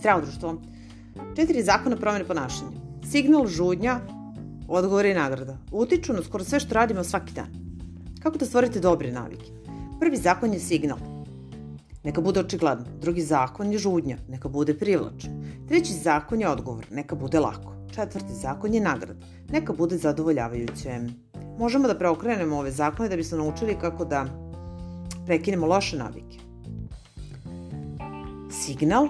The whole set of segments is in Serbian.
Zdravo društvo. Četiri zakona promene ponašanja. Signal, žudnja, odgovor i nagrada. Utiču na skoro sve što radimo svaki dan. Kako da stvorite dobre navike? Prvi zakon je signal. Neka bude očigledno. Drugi zakon je žudnja. Neka bude privlačno. Treći zakon je odgovor. Neka bude lako. Četvrti zakon je nagrada. Neka bude zadovoljavajuće. Možemo da preokrenemo ove zakone da bismo naučili kako da prekinemo loše navike. Signal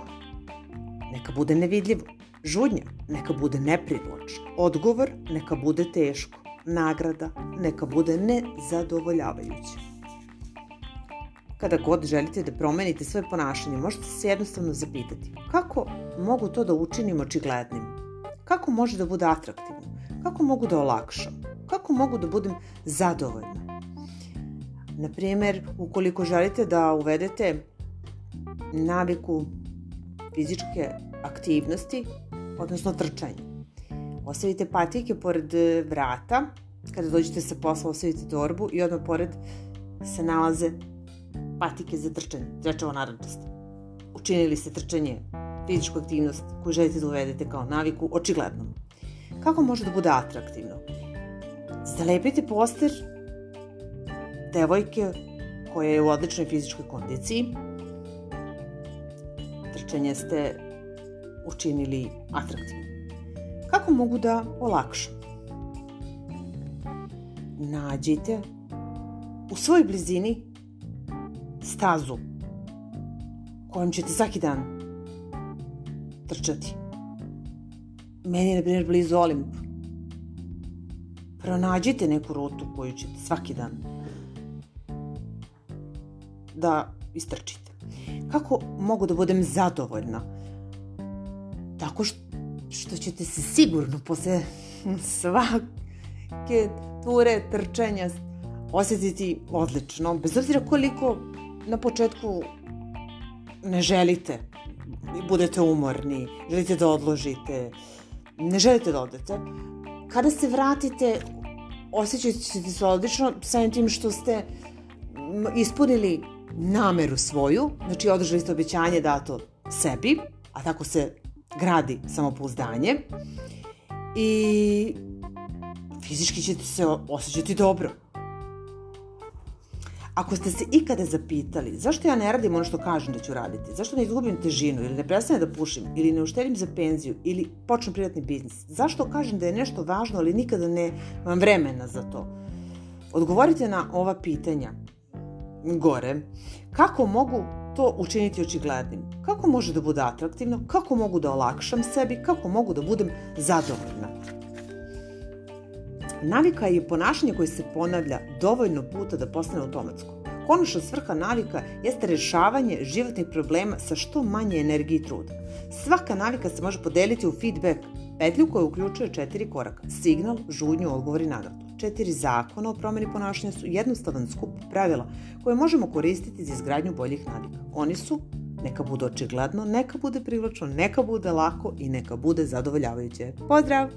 neka bude nevidljivo. Žudnja neka bude neprivlačno. Odgovor neka bude teško. Nagrada neka bude nezadovoljavajuća. Kada god želite da promenite svoje ponašanje, možete se jednostavno zapitati kako mogu to da učinim očiglednim? Kako može da bude atraktivno? Kako mogu da olakšam? Kako mogu da budem zadovoljna? Naprimer, ukoliko želite da uvedete naviku fizičke aktivnosti, odnosno trčanje. Ostavite patike pored vrata, kada dođete sa posla ostavite torbu i odmah pored se nalaze patike za trčanje, trečava narančasta. Učinili ste trčanje, fizičku aktivnost koju želite da uvedete kao naviku, očigledno. Kako može da bude atraktivno? Zalepite poster devojke koja je u odličnoj fizičkoj kondiciji, trčanje ste učinili atraktivnim. Kako mogu da olakšam? Nađite u svojoj blizini stazu kojom ćete svaki dan trčati. Meni je, na primjer, blizu Olimp. Pronađite neku rutu koju ćete svaki dan da istrčite. Kako mogu da budem zadovoljna? Tako što ćete se sigurno posle svake ture trčanja osjetiti odlično, bez obzira koliko na početku ne želite, budete umorni, želite da odložite, ne želite da odete. Kada se vratite, osjećat ćete se odlično samim tim što ste ispunili nameru svoju, znači održali ste obećanje dato sebi, a tako se gradi samopouzdanje. I fizički ćete se osjećati dobro. Ako ste se ikada zapitali zašto ja ne radim ono što kažem da ću raditi, zašto ne izgubim težinu ili ne prestane da pušim? Ili ne uštedim za penziju? Ili počnem privatni biznis, zašto kažem da je nešto važno ali nikada ne vam vremena za to, odgovorite na ova pitanja gore. Kako mogu to učiniti očiglednim? Kako može da bude atraktivno? Kako mogu da olakšam sebi? Kako mogu da budem zadovoljna? Navika je ponašanje koje se ponavlja dovoljno puta da postane automatsko. Konačna svrha navika jeste rešavanje životnih problema sa što manje energije i truda. Svaka navika se može podeliti u feedback petlju koja uključuje četiri koraka. Signal, žudnju, odgovor i nagradu. Četiri zakona o promeni ponašanja su jednostavan skup pravila koje možemo koristiti za izgradnju boljih navika. Oni su neka bude očigledno, neka bude privlačno, neka bude lako i neka bude zadovoljavajuće. Pozdrav!